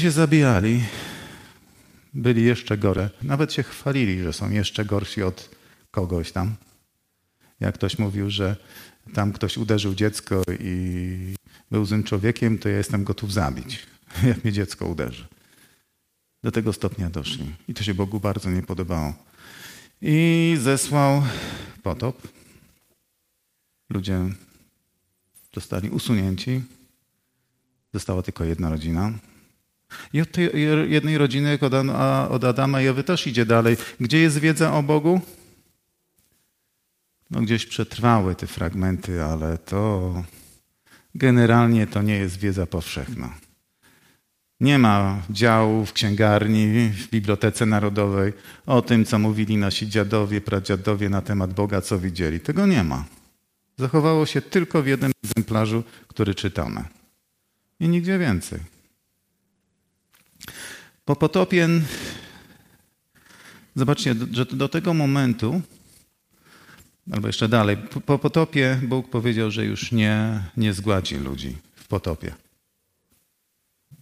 się zabijali, byli jeszcze gore. Nawet się chwalili, że są jeszcze gorsi od kogoś tam. Jak ktoś mówił, że tam ktoś uderzył dziecko i był złym człowiekiem, to ja jestem gotów zabić, jak mnie dziecko uderzy. Do tego stopnia doszli. I to się Bogu bardzo nie podobało. I zesłał potop. Ludzie zostali usunięci. Została tylko jedna rodzina. I od tej jednej rodziny, od Adama i Ewy też idzie dalej. Gdzie jest wiedza o Bogu? No gdzieś przetrwały te fragmenty, ale to generalnie to nie jest wiedza powszechna. Nie ma działu w księgarni, w Bibliotece Narodowej o tym, co mówili nasi dziadowie, pradziadowie na temat Boga, co widzieli. Tego nie ma. Zachowało się tylko w jednym egzemplarzu, który czytamy. I nigdzie więcej. Po potopie, zobaczcie, że do tego momentu, albo jeszcze dalej, po potopie Bóg powiedział, że już nie, nie zgładzi ludzi w potopie.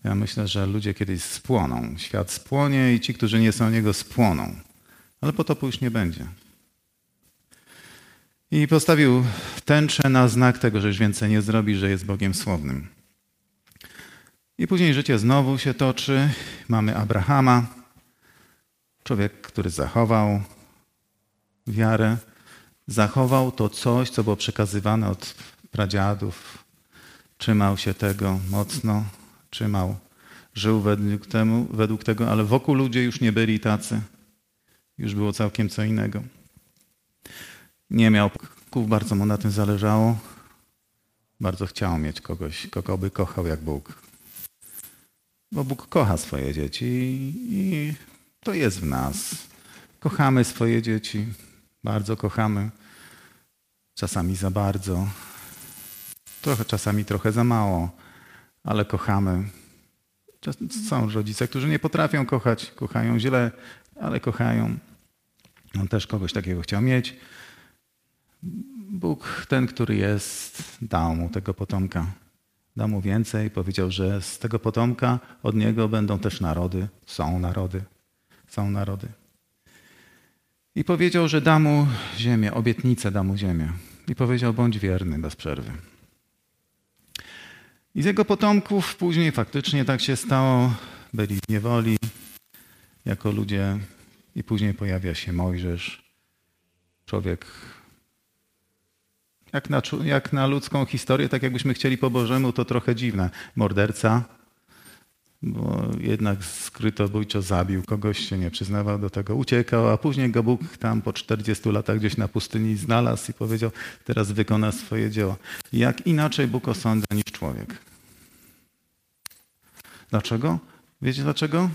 Ja myślę, że ludzie kiedyś spłoną. Świat spłonie i ci, którzy nie są Niego, spłoną. Ale potopu już nie będzie. I postawił tęczę na znak tego, że już więcej nie zrobi, że jest Bogiem słownym. I później życie znowu się toczy. Mamy Abrahama, człowiek, który zachował wiarę, zachował to coś, co było przekazywane od pradziadów, trzymał się tego mocno, trzymał, żył według, temu, według tego, ale wokół ludzie już nie byli tacy. Już było całkiem co innego. Nie miał kół, bardzo mu na tym zależało. Bardzo chciał mieć kogoś, kogo by kochał jak Bóg. Bo Bóg kocha swoje dzieci i to jest w nas. Kochamy swoje dzieci, bardzo kochamy. Czasami za bardzo, trochę, czasami trochę za mało ale kochamy. Są rodzice, którzy nie potrafią kochać, kochają źle, ale kochają. On też kogoś takiego chciał mieć. Bóg, ten, który jest, dał mu tego potomka. Dał mu więcej, powiedział, że z tego potomka od niego będą też narody. Są narody. Są narody. I powiedział, że da mu ziemię, obietnicę da mu ziemię. I powiedział, bądź wierny bez przerwy. I z jego potomków później faktycznie tak się stało. Byli w niewoli jako ludzie i później pojawia się Mojżesz. Człowiek jak na, jak na ludzką historię, tak jakbyśmy chcieli po Bożemu, to trochę dziwne. Morderca, bo jednak skrytobójczo zabił kogoś, się nie przyznawał do tego, uciekał, a później go Bóg tam po 40 latach gdzieś na pustyni znalazł i powiedział, teraz wykona swoje dzieło. Jak inaczej Bóg osądza niż człowiek. Dlaczego? Wiecie dlaczego?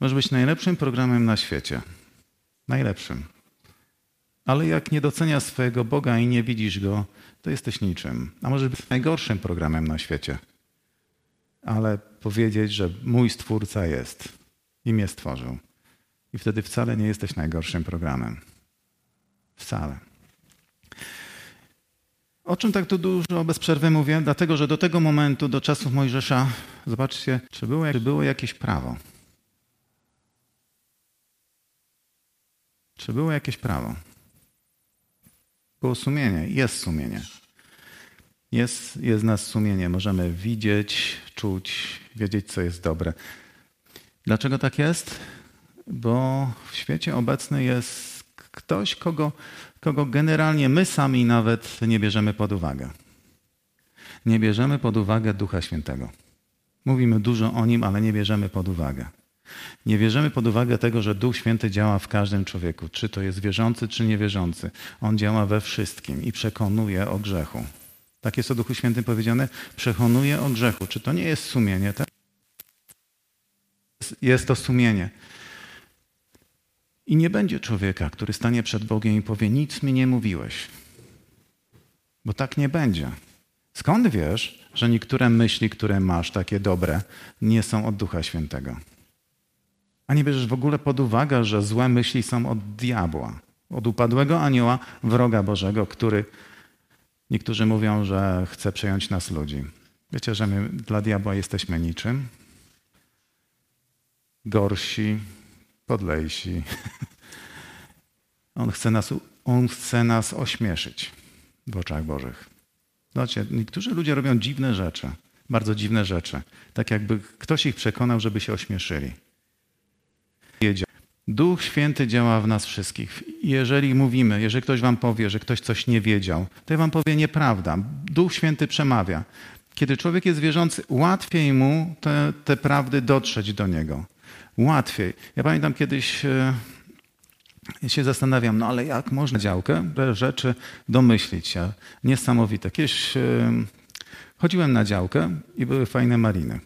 Może być najlepszym programem na świecie. Najlepszym. Ale jak nie doceniasz swojego Boga i nie widzisz Go, to jesteś niczym. A może być najgorszym programem na świecie ale powiedzieć, że mój Stwórca jest i mnie stworzył. I wtedy wcale nie jesteś najgorszym programem. Wcale. O czym tak tu dużo bez przerwy mówię? Dlatego, że do tego momentu, do czasów Mojżesza, zobaczcie, czy było, czy było jakieś prawo. Czy było jakieś prawo? Było sumienie, jest sumienie. Jest, jest nas sumienie, możemy widzieć, czuć, wiedzieć, co jest dobre. Dlaczego tak jest? Bo w świecie obecny jest ktoś, kogo, kogo generalnie my sami nawet nie bierzemy pod uwagę. Nie bierzemy pod uwagę Ducha Świętego. Mówimy dużo o nim, ale nie bierzemy pod uwagę. Nie bierzemy pod uwagę tego, że Duch Święty działa w każdym człowieku, czy to jest wierzący, czy niewierzący. On działa we wszystkim i przekonuje o grzechu. Tak jest o Duchu Świętym powiedziane, przekonuje o grzechu. Czy to nie jest sumienie? Tak? Jest to sumienie. I nie będzie człowieka, który stanie przed Bogiem i powie: Nic mi nie mówiłeś. Bo tak nie będzie. Skąd wiesz, że niektóre myśli, które masz, takie dobre, nie są od Ducha Świętego? A nie bierzesz w ogóle pod uwagę, że złe myśli są od diabła, od upadłego anioła, wroga Bożego, który Niektórzy mówią, że chce przejąć nas ludzi. Wiecie, że my dla diabła jesteśmy niczym. gorsi, podlejsi. On chce nas, on chce nas ośmieszyć w oczach Bożych. Zobaczcie, niektórzy ludzie robią dziwne rzeczy, bardzo dziwne rzeczy. Tak jakby ktoś ich przekonał, żeby się ośmieszyli. Duch Święty działa w nas wszystkich. Jeżeli mówimy, jeżeli ktoś wam powie, że ktoś coś nie wiedział, to ja wam powie nieprawda. Duch Święty przemawia. Kiedy człowiek jest wierzący, łatwiej mu te, te prawdy dotrzeć do niego. Łatwiej. Ja pamiętam kiedyś e, się zastanawiam, no ale jak można działkę, te rzeczy domyślić się. Niesamowite. Kiedyś e, chodziłem na działkę i były fajne mariny.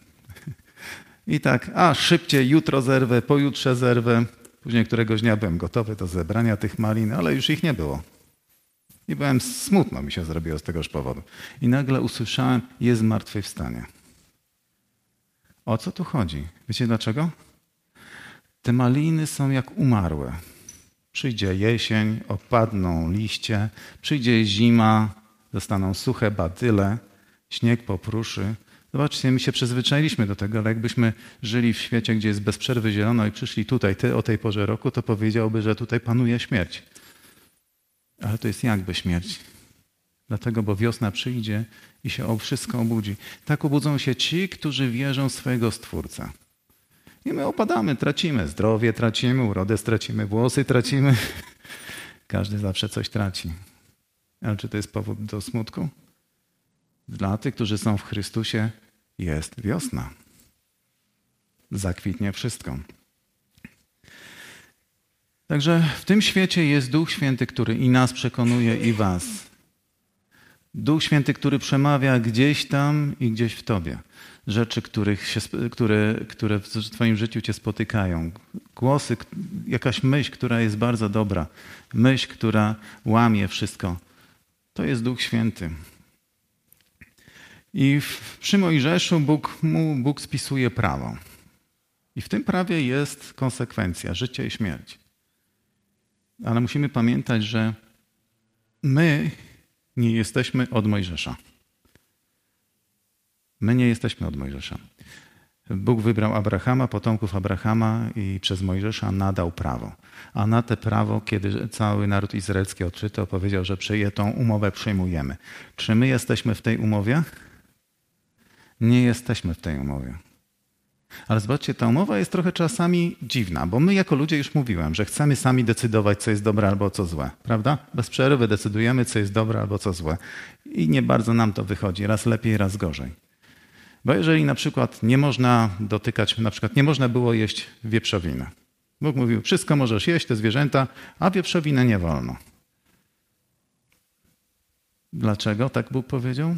I tak, a szybciej, jutro zerwę, pojutrze zerwę. Później któregoś dnia byłem gotowy do zebrania tych malin, ale już ich nie było. I byłem smutno mi się zrobiło z tegoż powodu. I nagle usłyszałem, jest zmartwychwstanie. O co tu chodzi? Wiecie dlaczego? Te maliny są jak umarłe. Przyjdzie jesień, opadną liście, przyjdzie zima, zostaną suche badyle, śnieg popruszy, Zobaczcie, my się przyzwyczailiśmy do tego, ale jakbyśmy żyli w świecie, gdzie jest bez przerwy zielono i przyszli tutaj, ty o tej porze roku, to powiedziałby, że tutaj panuje śmierć. Ale to jest jakby śmierć. Dlatego, bo wiosna przyjdzie i się o wszystko obudzi. Tak obudzą się ci, którzy wierzą swojego Stwórcę. I my opadamy, tracimy zdrowie, tracimy urodę, stracimy włosy, tracimy. Każdy zawsze coś traci. Ale czy to jest powód do smutku? Dla tych, którzy są w Chrystusie, jest wiosna. Zakwitnie wszystko. Także w tym świecie jest Duch Święty, który i nas przekonuje, i Was. Duch Święty, który przemawia gdzieś tam i gdzieś w Tobie. Rzeczy, których się, które, które w Twoim życiu Cię spotykają. Głosy, jakaś myśl, która jest bardzo dobra. Myśl, która łamie wszystko. To jest Duch Święty. I w, przy Mojżeszu Bóg, mu, Bóg spisuje prawo. I w tym prawie jest konsekwencja, życie i śmierć. Ale musimy pamiętać, że my nie jesteśmy od Mojżesza. My nie jesteśmy od Mojżesza. Bóg wybrał Abrahama, potomków Abrahama i przez Mojżesza nadał prawo. A na te prawo, kiedy cały naród izraelski odczytał, powiedział, że tą umowę przyjmujemy. Czy my jesteśmy w tej umowie? Nie jesteśmy w tej umowie. Ale zobaczcie, ta umowa jest trochę czasami dziwna, bo my jako ludzie już mówiłem, że chcemy sami decydować, co jest dobre albo co złe, prawda? Bez przerwy decydujemy, co jest dobre albo co złe. I nie bardzo nam to wychodzi, raz lepiej, raz gorzej. Bo jeżeli na przykład nie można dotykać, na przykład nie można było jeść wieprzowiny. Bóg mówił, wszystko możesz jeść, te zwierzęta, a wieprzowinę nie wolno. Dlaczego tak Bóg powiedział?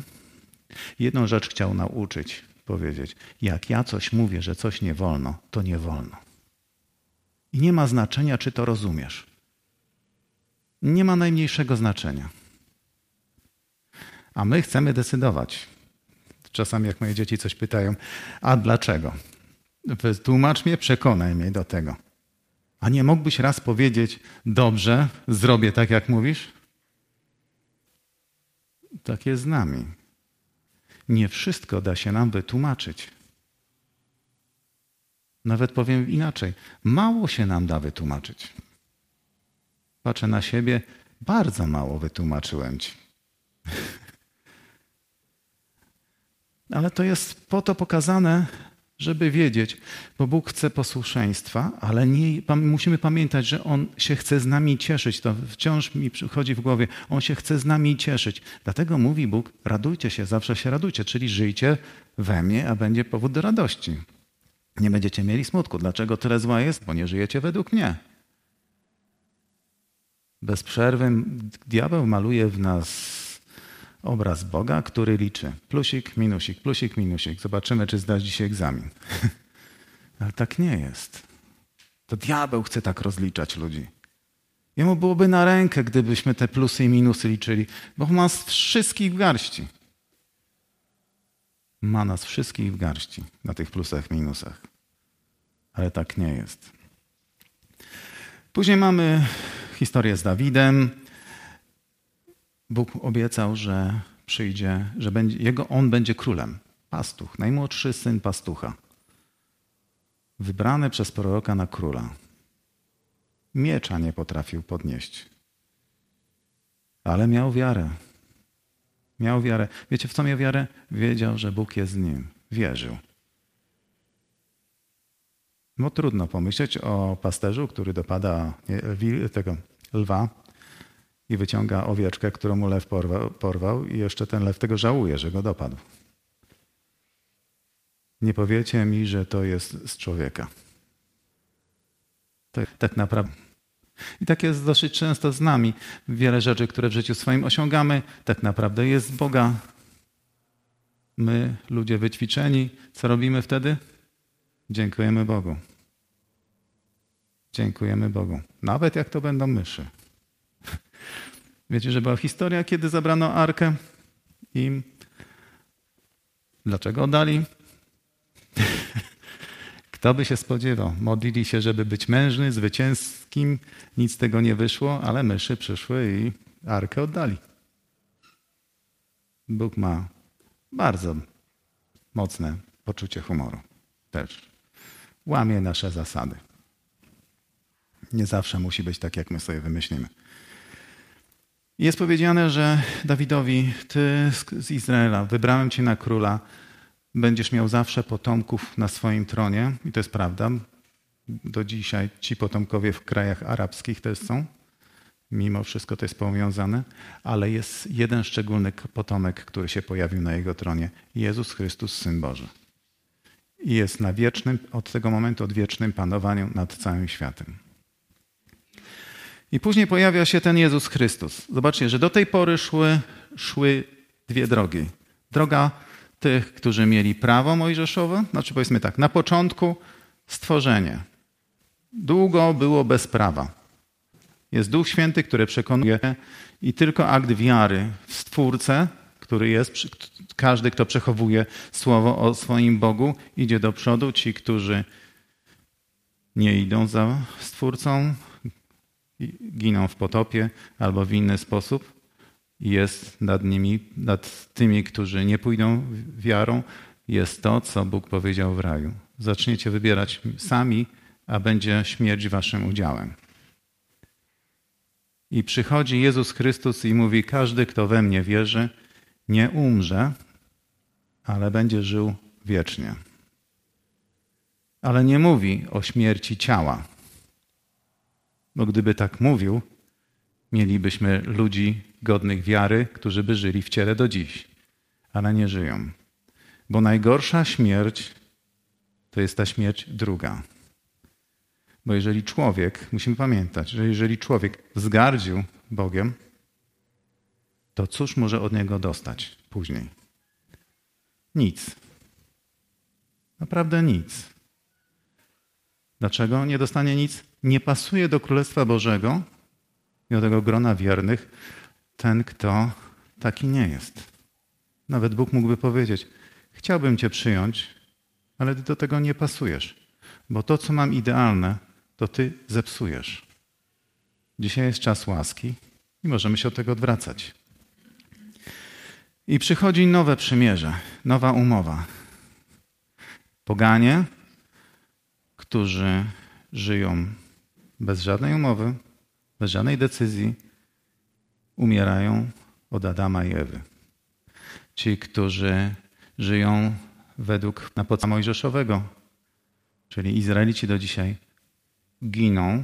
Jedną rzecz chciał nauczyć, powiedzieć. Jak ja coś mówię, że coś nie wolno, to nie wolno. I nie ma znaczenia, czy to rozumiesz. Nie ma najmniejszego znaczenia. A my chcemy decydować. Czasami, jak moje dzieci coś pytają, a dlaczego? Tłumacz mnie, przekonaj mnie do tego. A nie mógłbyś raz powiedzieć, dobrze, zrobię tak, jak mówisz? Tak jest z nami nie wszystko da się nam wytłumaczyć. Nawet powiem inaczej, mało się nam da wytłumaczyć. Patrzę na siebie, bardzo mało wytłumaczyłem ci. Ale to jest po to pokazane, żeby wiedzieć, bo Bóg chce posłuszeństwa, ale nie, musimy pamiętać, że On się chce z nami cieszyć. To wciąż mi przychodzi w głowie. On się chce z nami cieszyć. Dlatego mówi Bóg, radujcie się, zawsze się radujcie, czyli żyjcie we mnie, a będzie powód do radości. Nie będziecie mieli smutku. Dlaczego tyle zła jest? Bo nie żyjecie według mnie. Bez przerwy diabeł maluje w nas obraz Boga, który liczy plusik, minusik, plusik, minusik. Zobaczymy, czy zdasz dzisiaj egzamin. Ale tak nie jest. To diabeł chce tak rozliczać ludzi. Jemu byłoby na rękę, gdybyśmy te plusy i minusy liczyli, bo ma nas wszystkich w garści. Ma nas wszystkich w garści na tych plusach, minusach. Ale tak nie jest. Później mamy historię z Dawidem. Bóg obiecał, że przyjdzie, że będzie, jego, on będzie królem. Pastuch, najmłodszy syn pastucha. wybrany przez proroka na króla. Miecza nie potrafił podnieść, ale miał wiarę. Miał wiarę. Wiecie, w co miał wiarę? Wiedział, że Bóg jest z nim. Wierzył. No trudno pomyśleć o pasterzu, który dopada tego lwa i wyciąga owieczkę, którą mu lew porwał, porwał i jeszcze ten lew tego żałuje, że go dopadł. Nie powiecie mi, że to jest z człowieka. To tak naprawdę. I tak jest dosyć często z nami. Wiele rzeczy, które w życiu swoim osiągamy, tak naprawdę jest z Boga. My, ludzie wyćwiczeni, co robimy wtedy? Dziękujemy Bogu. Dziękujemy Bogu. Nawet jak to będą myszy. Wiecie, że była historia, kiedy zabrano arkę i dlaczego oddali? Kto by się spodziewał? Modlili się, żeby być mężny, zwycięskim. Nic z tego nie wyszło, ale myszy przyszły i arkę oddali. Bóg ma bardzo mocne poczucie humoru też. Łamie nasze zasady. Nie zawsze musi być tak, jak my sobie wymyślimy. Jest powiedziane, że Dawidowi, ty z Izraela, wybrałem cię na króla, będziesz miał zawsze potomków na swoim tronie. I to jest prawda. Do dzisiaj ci potomkowie w krajach arabskich też są. Mimo wszystko to jest powiązane, ale jest jeden szczególny potomek, który się pojawił na jego tronie. Jezus Chrystus, Syn Boży. I jest na wiecznym, od tego momentu, od wiecznym panowaniu nad całym światem. I później pojawia się ten Jezus Chrystus. Zobaczcie, że do tej pory szły, szły dwie drogi. Droga tych, którzy mieli prawo mojżeszowe, znaczy powiedzmy tak, na początku stworzenie. Długo było bez prawa. Jest Duch Święty, który przekonuje i tylko akt wiary w Stwórcę, który jest, każdy, kto przechowuje słowo o swoim Bogu, idzie do przodu. Ci, którzy nie idą za Stwórcą, giną w potopie albo w inny sposób. Jest nad nimi, nad tymi, którzy nie pójdą wiarą, jest to, co Bóg powiedział w raju. Zaczniecie wybierać sami, a będzie śmierć waszym udziałem. I przychodzi Jezus Chrystus i mówi: Każdy, kto we mnie wierzy, nie umrze, ale będzie żył wiecznie. Ale nie mówi o śmierci ciała. Bo gdyby tak mówił, mielibyśmy ludzi godnych wiary, którzy by żyli w ciele do dziś, ale nie żyją. Bo najgorsza śmierć to jest ta śmierć druga. Bo jeżeli człowiek, musimy pamiętać, że jeżeli człowiek wzgardził Bogiem, to cóż może od niego dostać później? Nic. Naprawdę nic. Dlaczego nie dostanie nic? Nie pasuje do Królestwa Bożego i do tego grona wiernych ten, kto taki nie jest. Nawet Bóg mógłby powiedzieć: Chciałbym Cię przyjąć, ale Ty do tego nie pasujesz, bo to, co mam idealne, to Ty zepsujesz. Dzisiaj jest czas łaski i możemy się od tego odwracać. I przychodzi nowe przymierze, nowa umowa. Poganie, którzy żyją bez żadnej umowy, bez żadnej decyzji, umierają od Adama i Ewy. Ci, którzy żyją według na podstawie mojżeszowego, czyli Izraelici do dzisiaj, giną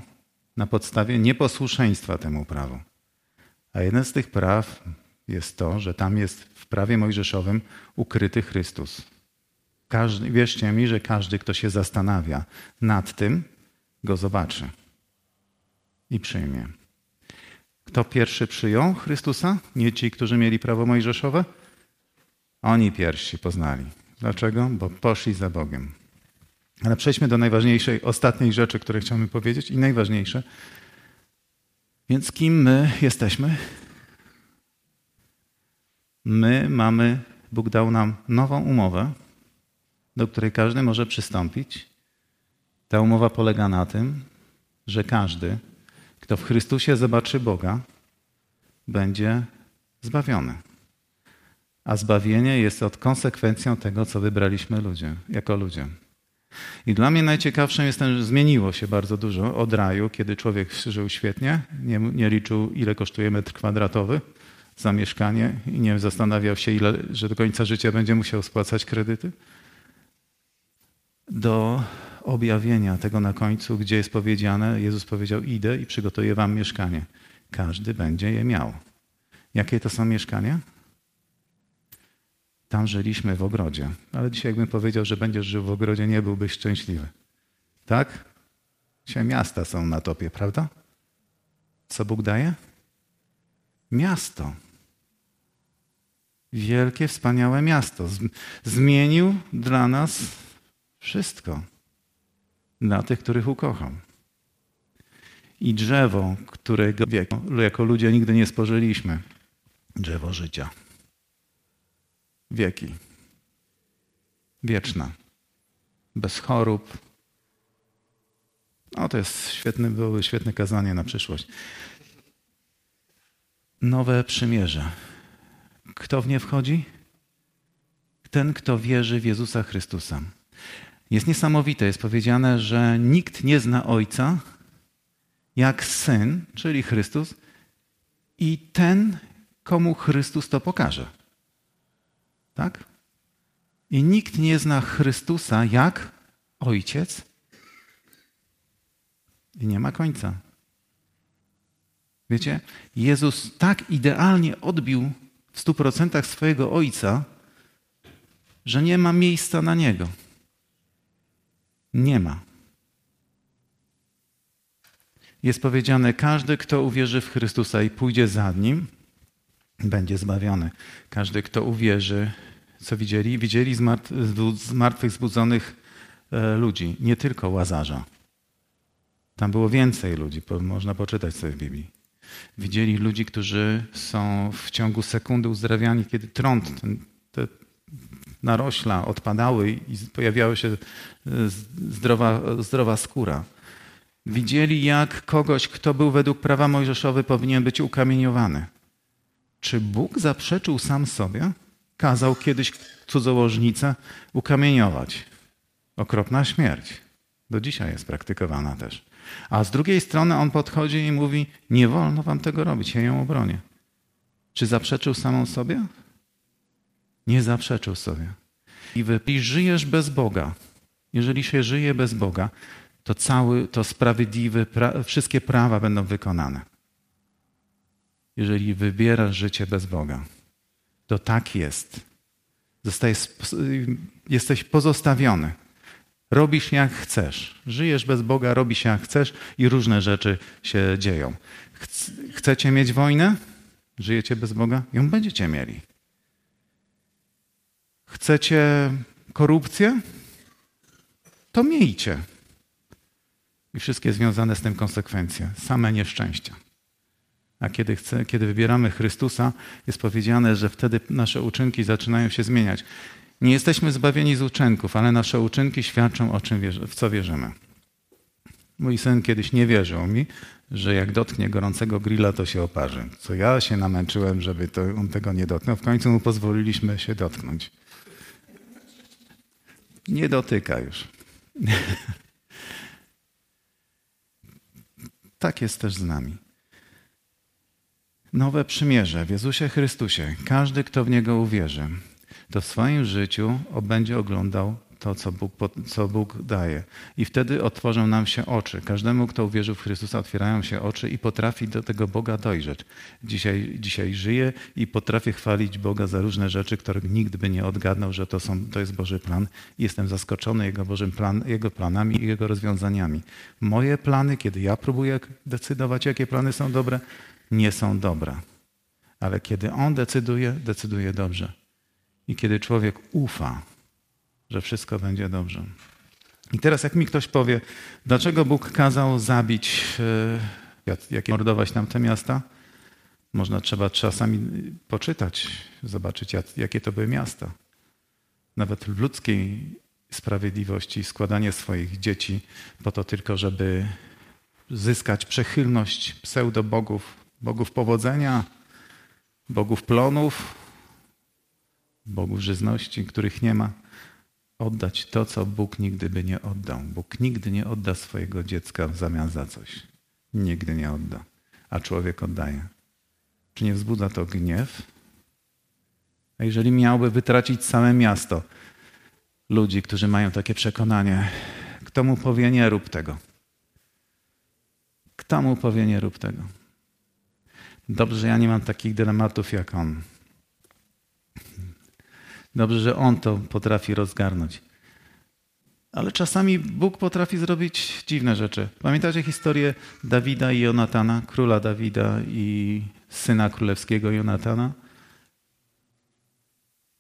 na podstawie nieposłuszeństwa temu prawu. A jedne z tych praw jest to, że tam jest w prawie mojżeszowym ukryty Chrystus. Każdy, wierzcie mi, że każdy, kto się zastanawia nad tym, go zobaczy i przyjmie. Kto pierwszy przyjął Chrystusa? Nie ci, którzy mieli prawo mojżeszowe? Oni pierwsi poznali. Dlaczego? Bo poszli za Bogiem. Ale przejdźmy do najważniejszej, ostatniej rzeczy, które chciałbym powiedzieć i najważniejsze. Więc kim my jesteśmy? My mamy, Bóg dał nam nową umowę, do której każdy może przystąpić. Ta umowa polega na tym, że każdy, kto w Chrystusie zobaczy Boga, będzie zbawiony. A zbawienie jest od konsekwencją tego, co wybraliśmy ludzie, jako ludzie. I dla mnie najciekawszym jest ten, że zmieniło się bardzo dużo od raju, kiedy człowiek żył świetnie, nie, nie liczył ile kosztuje metr kwadratowy za mieszkanie i nie zastanawiał się, ile, że do końca życia będzie musiał spłacać kredyty, do objawienia tego na końcu, gdzie jest powiedziane, Jezus powiedział, idę i przygotuję wam mieszkanie. Każdy będzie je miał. Jakie to są mieszkania? Tam żyliśmy w ogrodzie. Ale dzisiaj jakbym powiedział, że będziesz żył w ogrodzie, nie byłbyś szczęśliwy. Tak? Dzisiaj miasta są na topie, prawda? Co Bóg daje? Miasto. Wielkie, wspaniałe miasto. Zmienił dla nas wszystko. Dla tych, których ukochał. I drzewo, którego jako ludzie nigdy nie spożyliśmy. Drzewo życia wieki. Wieczna. Bez chorób. O, to jest świetne, byłoby świetne kazanie na przyszłość. Nowe przymierze. Kto w nie wchodzi? Ten, kto wierzy w Jezusa Chrystusa. Jest niesamowite, jest powiedziane, że nikt nie zna Ojca jak Syn, czyli Chrystus, i ten, komu Chrystus to pokaże. Tak? I nikt nie zna Chrystusa jak Ojciec i nie ma końca. Wiecie, Jezus tak idealnie odbił w stu procentach swojego Ojca, że nie ma miejsca na Niego. Nie ma. Jest powiedziane, każdy, kto uwierzy w Chrystusa i pójdzie za Nim, będzie zbawiony. Każdy, kto uwierzy co widzieli? Widzieli zmartwych zbudzonych e, ludzi, nie tylko Łazarza. Tam było więcej ludzi, można poczytać sobie w Biblii. Widzieli ludzi, którzy są w ciągu sekundy uzdrawiani, kiedy trąd, narośla odpadały i pojawiała się e, zdrowa, zdrowa skóra. Widzieli, jak kogoś, kto był według prawa mojżeszowy, powinien być ukamieniowany. Czy Bóg zaprzeczył sam sobie? kazał kiedyś cudzołożnicę ukamieniować. Okropna śmierć. Do dzisiaj jest praktykowana też. A z drugiej strony on podchodzi i mówi: Nie wolno wam tego robić, ja ją obronię. Czy zaprzeczył samą sobie? Nie zaprzeczył sobie. I wy żyjesz bez Boga. Jeżeli się żyje bez Boga, to cały, to sprawiedliwe, pra, wszystkie prawa będą wykonane. Jeżeli wybierasz życie bez Boga to tak jest. Zostajesz, jesteś pozostawiony. Robisz jak chcesz. Żyjesz bez Boga, robisz jak chcesz i różne rzeczy się dzieją. Chcecie mieć wojnę? Żyjecie bez Boga? Ją będziecie mieli. Chcecie korupcję? To miejcie. I wszystkie związane z tym konsekwencje. Same nieszczęścia. A kiedy, chce, kiedy wybieramy Chrystusa, jest powiedziane, że wtedy nasze uczynki zaczynają się zmieniać. Nie jesteśmy zbawieni z uczynków, ale nasze uczynki świadczą o czym w co wierzymy. Mój syn kiedyś nie wierzył mi, że jak dotknie gorącego grilla, to się oparzy. Co ja się namęczyłem, żeby to, on tego nie dotknął. W końcu mu pozwoliliśmy się dotknąć. Nie dotyka już. tak jest też z nami. Nowe przymierze w Jezusie Chrystusie. Każdy, kto w Niego uwierzy, to w swoim życiu będzie oglądał to, co Bóg, co Bóg daje. I wtedy otworzą nam się oczy. Każdemu, kto uwierzył w Chrystusa, otwierają się oczy i potrafi do tego Boga dojrzeć. Dzisiaj, dzisiaj żyje i potrafię chwalić Boga za różne rzeczy, które nikt by nie odgadnął, że to, są, to jest Boży plan. Jestem zaskoczony Jego Bożym plan, Jego planami i Jego rozwiązaniami. Moje plany, kiedy ja próbuję decydować, jakie plany są dobre, nie są dobre. Ale kiedy On decyduje, decyduje dobrze. I kiedy człowiek ufa, że wszystko będzie dobrze. I teraz, jak mi ktoś powie, dlaczego Bóg kazał zabić, e, jak mordować nam te miasta? Można trzeba czasami poczytać, zobaczyć, jakie to były miasta. Nawet w ludzkiej sprawiedliwości składanie swoich dzieci po to tylko, żeby zyskać przychylność pseudobogów, bogów powodzenia, bogów plonów, bogów żyzności, których nie ma. Oddać to, co Bóg nigdy by nie oddał. Bóg nigdy nie odda swojego dziecka w zamian za coś. Nigdy nie odda. A człowiek oddaje. Czy nie wzbudza to gniew? A jeżeli miałby wytracić całe miasto ludzi, którzy mają takie przekonanie, kto mu powie nie rób tego? Kto mu powie nie rób tego? Dobrze, ja nie mam takich dylematów jak on. Dobrze, że on to potrafi rozgarnąć. Ale czasami Bóg potrafi zrobić dziwne rzeczy. Pamiętacie historię Dawida i Jonatana, króla Dawida i syna królewskiego Jonatana?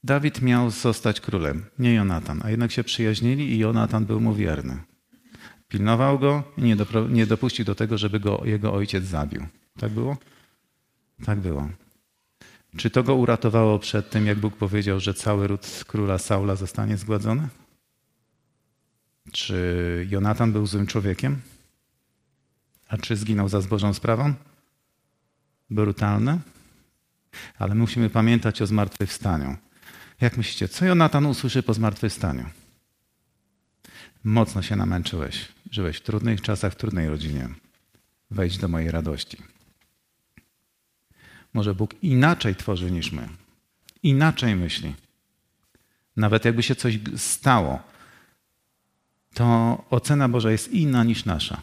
Dawid miał zostać królem, nie Jonatan, a jednak się przyjaźnili i Jonatan był mu wierny. Pilnował go i nie, nie dopuścił do tego, żeby go jego ojciec zabił. Tak było? Tak było. Czy to go uratowało przed tym, jak Bóg powiedział, że cały ród króla Saula zostanie zgładzony? Czy Jonatan był złym człowiekiem? A czy zginął za zbożą sprawą? Brutalne? Ale musimy pamiętać o zmartwychwstaniu. Jak myślicie, co Jonatan usłyszy po zmartwychwstaniu? Mocno się namęczyłeś. Żyłeś w trudnych czasach, w trudnej rodzinie. Wejdź do mojej radości. Może Bóg inaczej tworzy niż my. Inaczej myśli. Nawet jakby się coś stało, to ocena Boża jest inna niż nasza.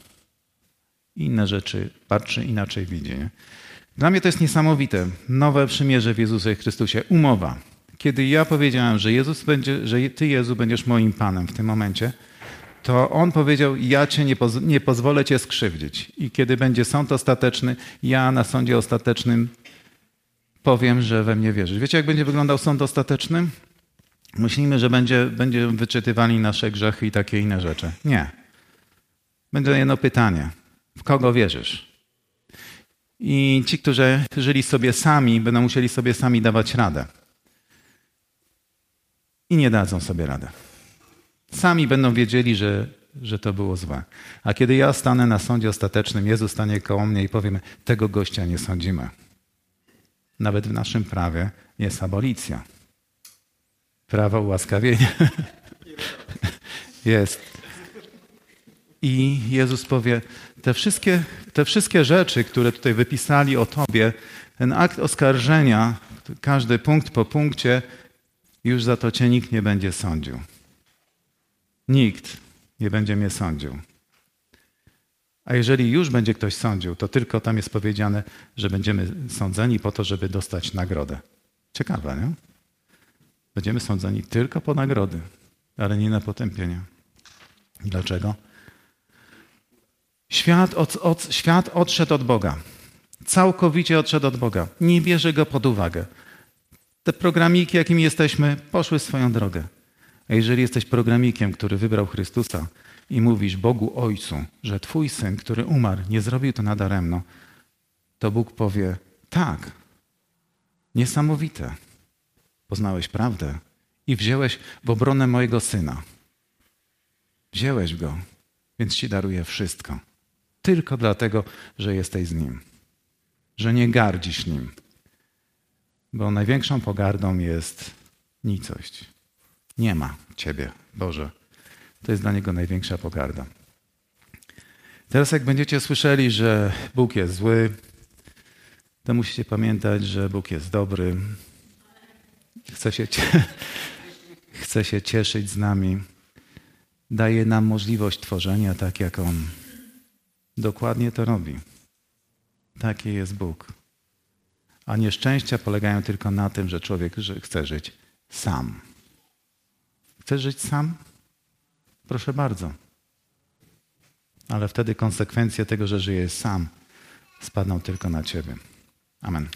Inne rzeczy patrzy, inaczej widzi. Nie? Dla mnie to jest niesamowite. Nowe przymierze w Jezusie Chrystusie. Umowa. Kiedy ja powiedziałem, że, Jezus będzie, że Ty, Jezu, będziesz moim Panem w tym momencie, to On powiedział, ja Cię nie, poz nie pozwolę Cię skrzywdzić. I kiedy będzie sąd ostateczny, ja na sądzie ostatecznym powiem, że we mnie wierzysz. Wiecie, jak będzie wyglądał sąd ostateczny? Myślimy, że będzie, będzie wyczytywali nasze grzechy i takie inne rzeczy. Nie. Będzie jedno pytanie. W kogo wierzysz? I ci, którzy żyli sobie sami, będą musieli sobie sami dawać radę. I nie dadzą sobie radę. Sami będą wiedzieli, że, że to było złe. A kiedy ja stanę na sądzie ostatecznym, Jezus stanie koło mnie i powiemy, tego gościa nie sądzimy. Nawet w naszym prawie jest abolicja. Prawo ułaskawienia. jest. I Jezus powie, te wszystkie, te wszystkie rzeczy, które tutaj wypisali o Tobie, ten akt oskarżenia, każdy punkt po punkcie, już za to Cię nikt nie będzie sądził. Nikt nie będzie mnie sądził. A jeżeli już będzie ktoś sądził, to tylko tam jest powiedziane, że będziemy sądzeni po to, żeby dostać nagrodę. Ciekawe, nie? Będziemy sądzeni tylko po nagrody, ale nie na potępienie. Dlaczego? Świat, od, od, świat odszedł od Boga. Całkowicie odszedł od Boga. Nie bierze go pod uwagę. Te programiki, jakimi jesteśmy, poszły swoją drogę. A jeżeli jesteś programikiem, który wybrał Chrystusa, i mówisz Bogu Ojcu, że Twój syn, który umarł, nie zrobił to nadaremno, to Bóg powie: Tak, niesamowite. Poznałeś prawdę i wziąłeś w obronę mojego syna. Wziąłeś go, więc ci daruję wszystko. Tylko dlatego, że jesteś z nim, że nie gardzisz nim. Bo największą pogardą jest nicość. Nie ma ciebie, Boże. To jest dla niego największa pogarda. Teraz, jak będziecie słyszeli, że Bóg jest zły, to musicie pamiętać, że Bóg jest dobry. Chce się, chce się cieszyć z nami. Daje nam możliwość tworzenia tak, jak On. Dokładnie to robi. Taki jest Bóg. A nieszczęścia polegają tylko na tym, że człowiek chce żyć sam. Chcesz żyć sam? Proszę bardzo. Ale wtedy konsekwencje tego, że żyjesz sam, spadną tylko na ciebie. Amen.